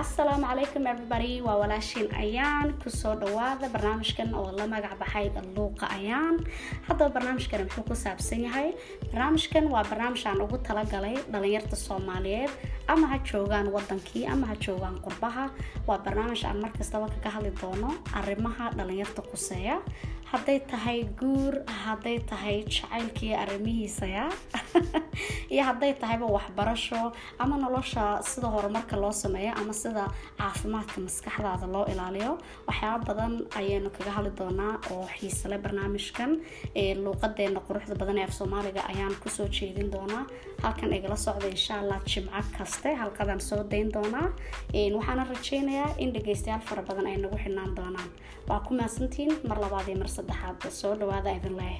asalaamu calaykum everybody. Waa walaashiin ayaan. Kusoo dhawaada barnaamijkan oo la magac baxay luuqa ayaan. Haddaba barnaamijkan muxuu ku saabsan yahay barnaamijkan waa barnaamij aan ugu talagalay dhalinyarta soomaaliyeed. Ama ha joogaan wadankii ama ha joogaan qurbaha. Waa barnaamij aan markastaba kaga hadli doono arrimaha dhalinyarta quseeya hadday tahay guur hadday tahay jacaylkii arrimihiisaya iyo hadday tahayba waxbarasho ama nolosha sida horumarka loo sameeyo ama sida caafimaadka maskaxdaada loo ilaaliyo waxyaaba badan ayaynu kaga hadli doonaa oo xiisale barnaamijkan luuqadeena quruxda badan ee af soomaaliga ayaan ku soo jeedin doonaa. Halkan igala socda insha allah jimco kaste halkadan soo dayn doonaa. Waxaana rajeynayaa in dhageystayaal fara badan ay nagu xidhnaan doonaan. Waa ku maasantiin mar labaad iyo mar saddexaad soo dhawaada idin leh